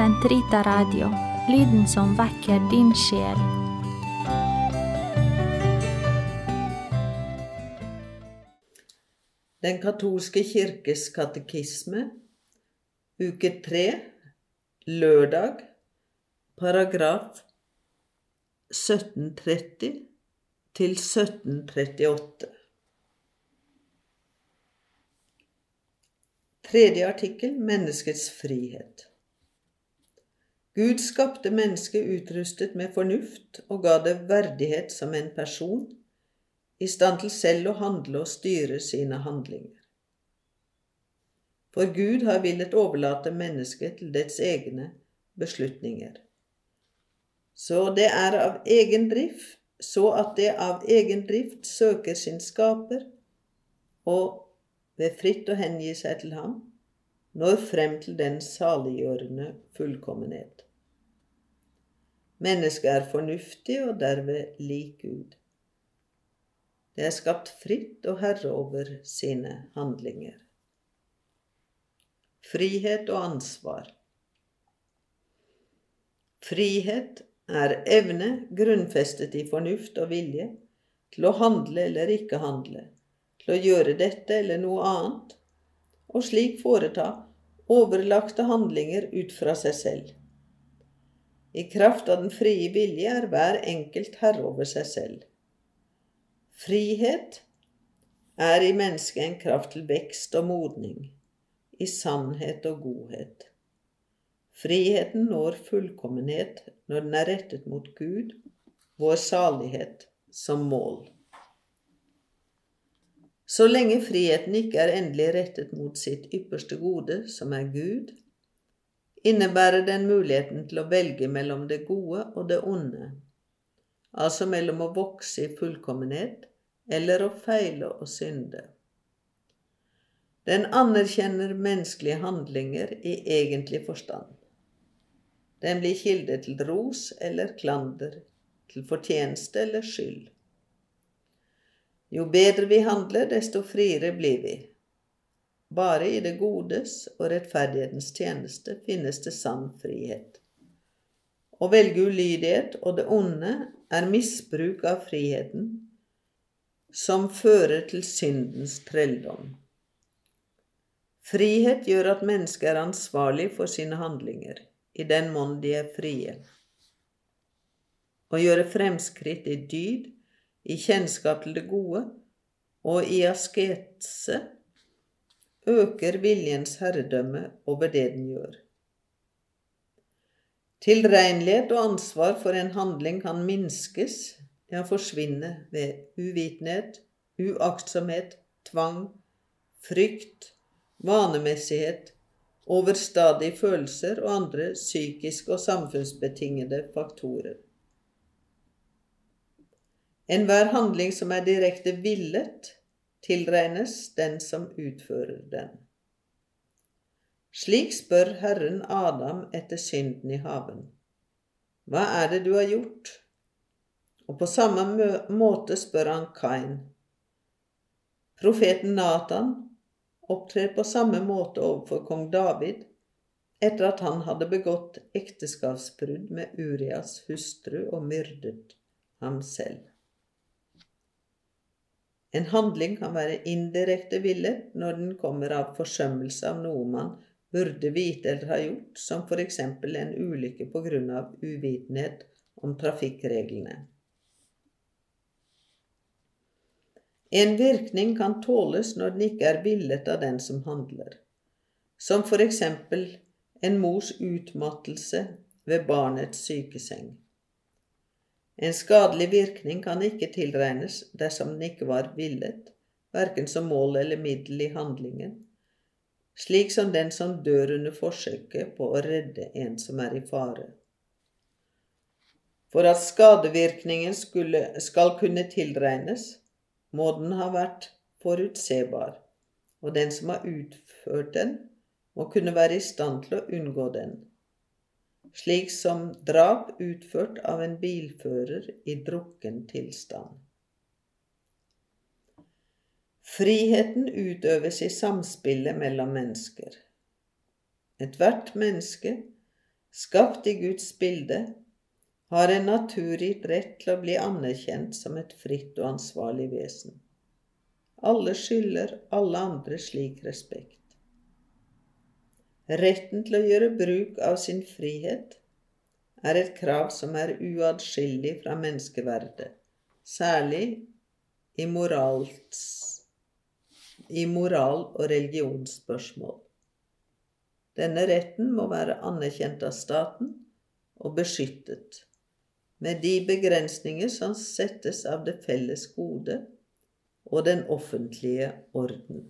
Sentrita Radio, lyden som vekker din sjel. Den katolske kirkes katekisme, uke tre, lørdag, paragraf 1730 til 1738. Tredje artikkel Menneskets frihet. Gud skapte mennesket utrustet med fornuft og ga det verdighet som en person, i stand til selv å handle og styre sine handlinger. For Gud har villet overlate mennesket til dets egne beslutninger. Så det er av egen drift, så at det av egen drift søker sin skaper, og ved fritt å hengi seg til ham, når frem til den saliggjørende fullkommenhet. Mennesket er fornuftig og derved lik Gud. Det er skapt fritt og herre over sine handlinger. Frihet og ansvar. Frihet er evne grunnfestet i fornuft og vilje til å handle eller ikke handle, til å gjøre dette eller noe annet, og slik foreta overlagte handlinger ut fra seg selv. I kraft av den frie vilje er hver enkelt herre over seg selv. Frihet er i mennesket en kraft til vekst og modning, i sannhet og godhet. Friheten når fullkommenhet når den er rettet mot Gud, vår salighet, som mål. Så lenge friheten ikke er endelig rettet mot sitt ypperste gode, som er Gud, innebærer den muligheten til å velge mellom det gode og det onde, altså mellom å vokse i fullkommenhet eller å feile og synde. Den anerkjenner menneskelige handlinger i egentlig forstand. Den blir kilde til ros eller klander, til fortjeneste eller skyld. Jo bedre vi handler, desto friere blir vi. Bare i det godes og rettferdighetens tjeneste finnes det sann frihet. Å velge ulydighet og det onde er misbruk av friheten, som fører til syndens trelldom. Frihet gjør at mennesket er ansvarlig for sine handlinger, i den mån de er frie. Å gjøre fremskritt i dyd i kjennskap til det gode og i asketse øker viljens herredømme over det den gjør. Tilregnelighet og ansvar for en handling kan minskes, ja, forsvinne ved uvitenhet, uaktsomhet, tvang, frykt, vanemessighet, overstadige følelser og andre psykiske og samfunnsbetingede faktorer. Enhver handling som er direkte villet, tilregnes den som utfører den. Slik spør Herren Adam etter synden i haven. Hva er det du har gjort? Og på samme måte spør han Kain. Profeten Natan opptrer på samme måte overfor kong David etter at han hadde begått ekteskapsbrudd med Urias hustru og myrdet ham selv. En handling kan være indirekte villet når den kommer av forsømmelse av noe man burde vite eller ha gjort, som for eksempel en ulykke på grunn av uvitenhet om trafikkreglene. En virkning kan tåles når den ikke er villet av den som handler, som for eksempel en mors utmattelse ved barnets sykeseng. En skadelig virkning kan ikke tilregnes dersom den ikke var villet, verken som mål eller middel i handlingen, slik som den som dør under forsøket på å redde en som er i fare. For at skadevirkningen skulle, skal kunne tilregnes, må den ha vært forutsebar, og den som har utført den, må kunne være i stand til å unngå den slik som drap utført av en bilfører i drukken tilstand. Friheten utøves i samspillet mellom mennesker. Ethvert menneske skapt i Guds bilde, har en naturgitt rett til å bli anerkjent som et fritt og ansvarlig vesen. Alle skylder alle andre slik respekt. Retten til å gjøre bruk av sin frihet er et krav som er uatskillelig fra menneskeverdet, særlig i, morals, i moral- og religionsspørsmål. Denne retten må være anerkjent av staten og beskyttet med de begrensninger som settes av det felles gode og den offentlige orden.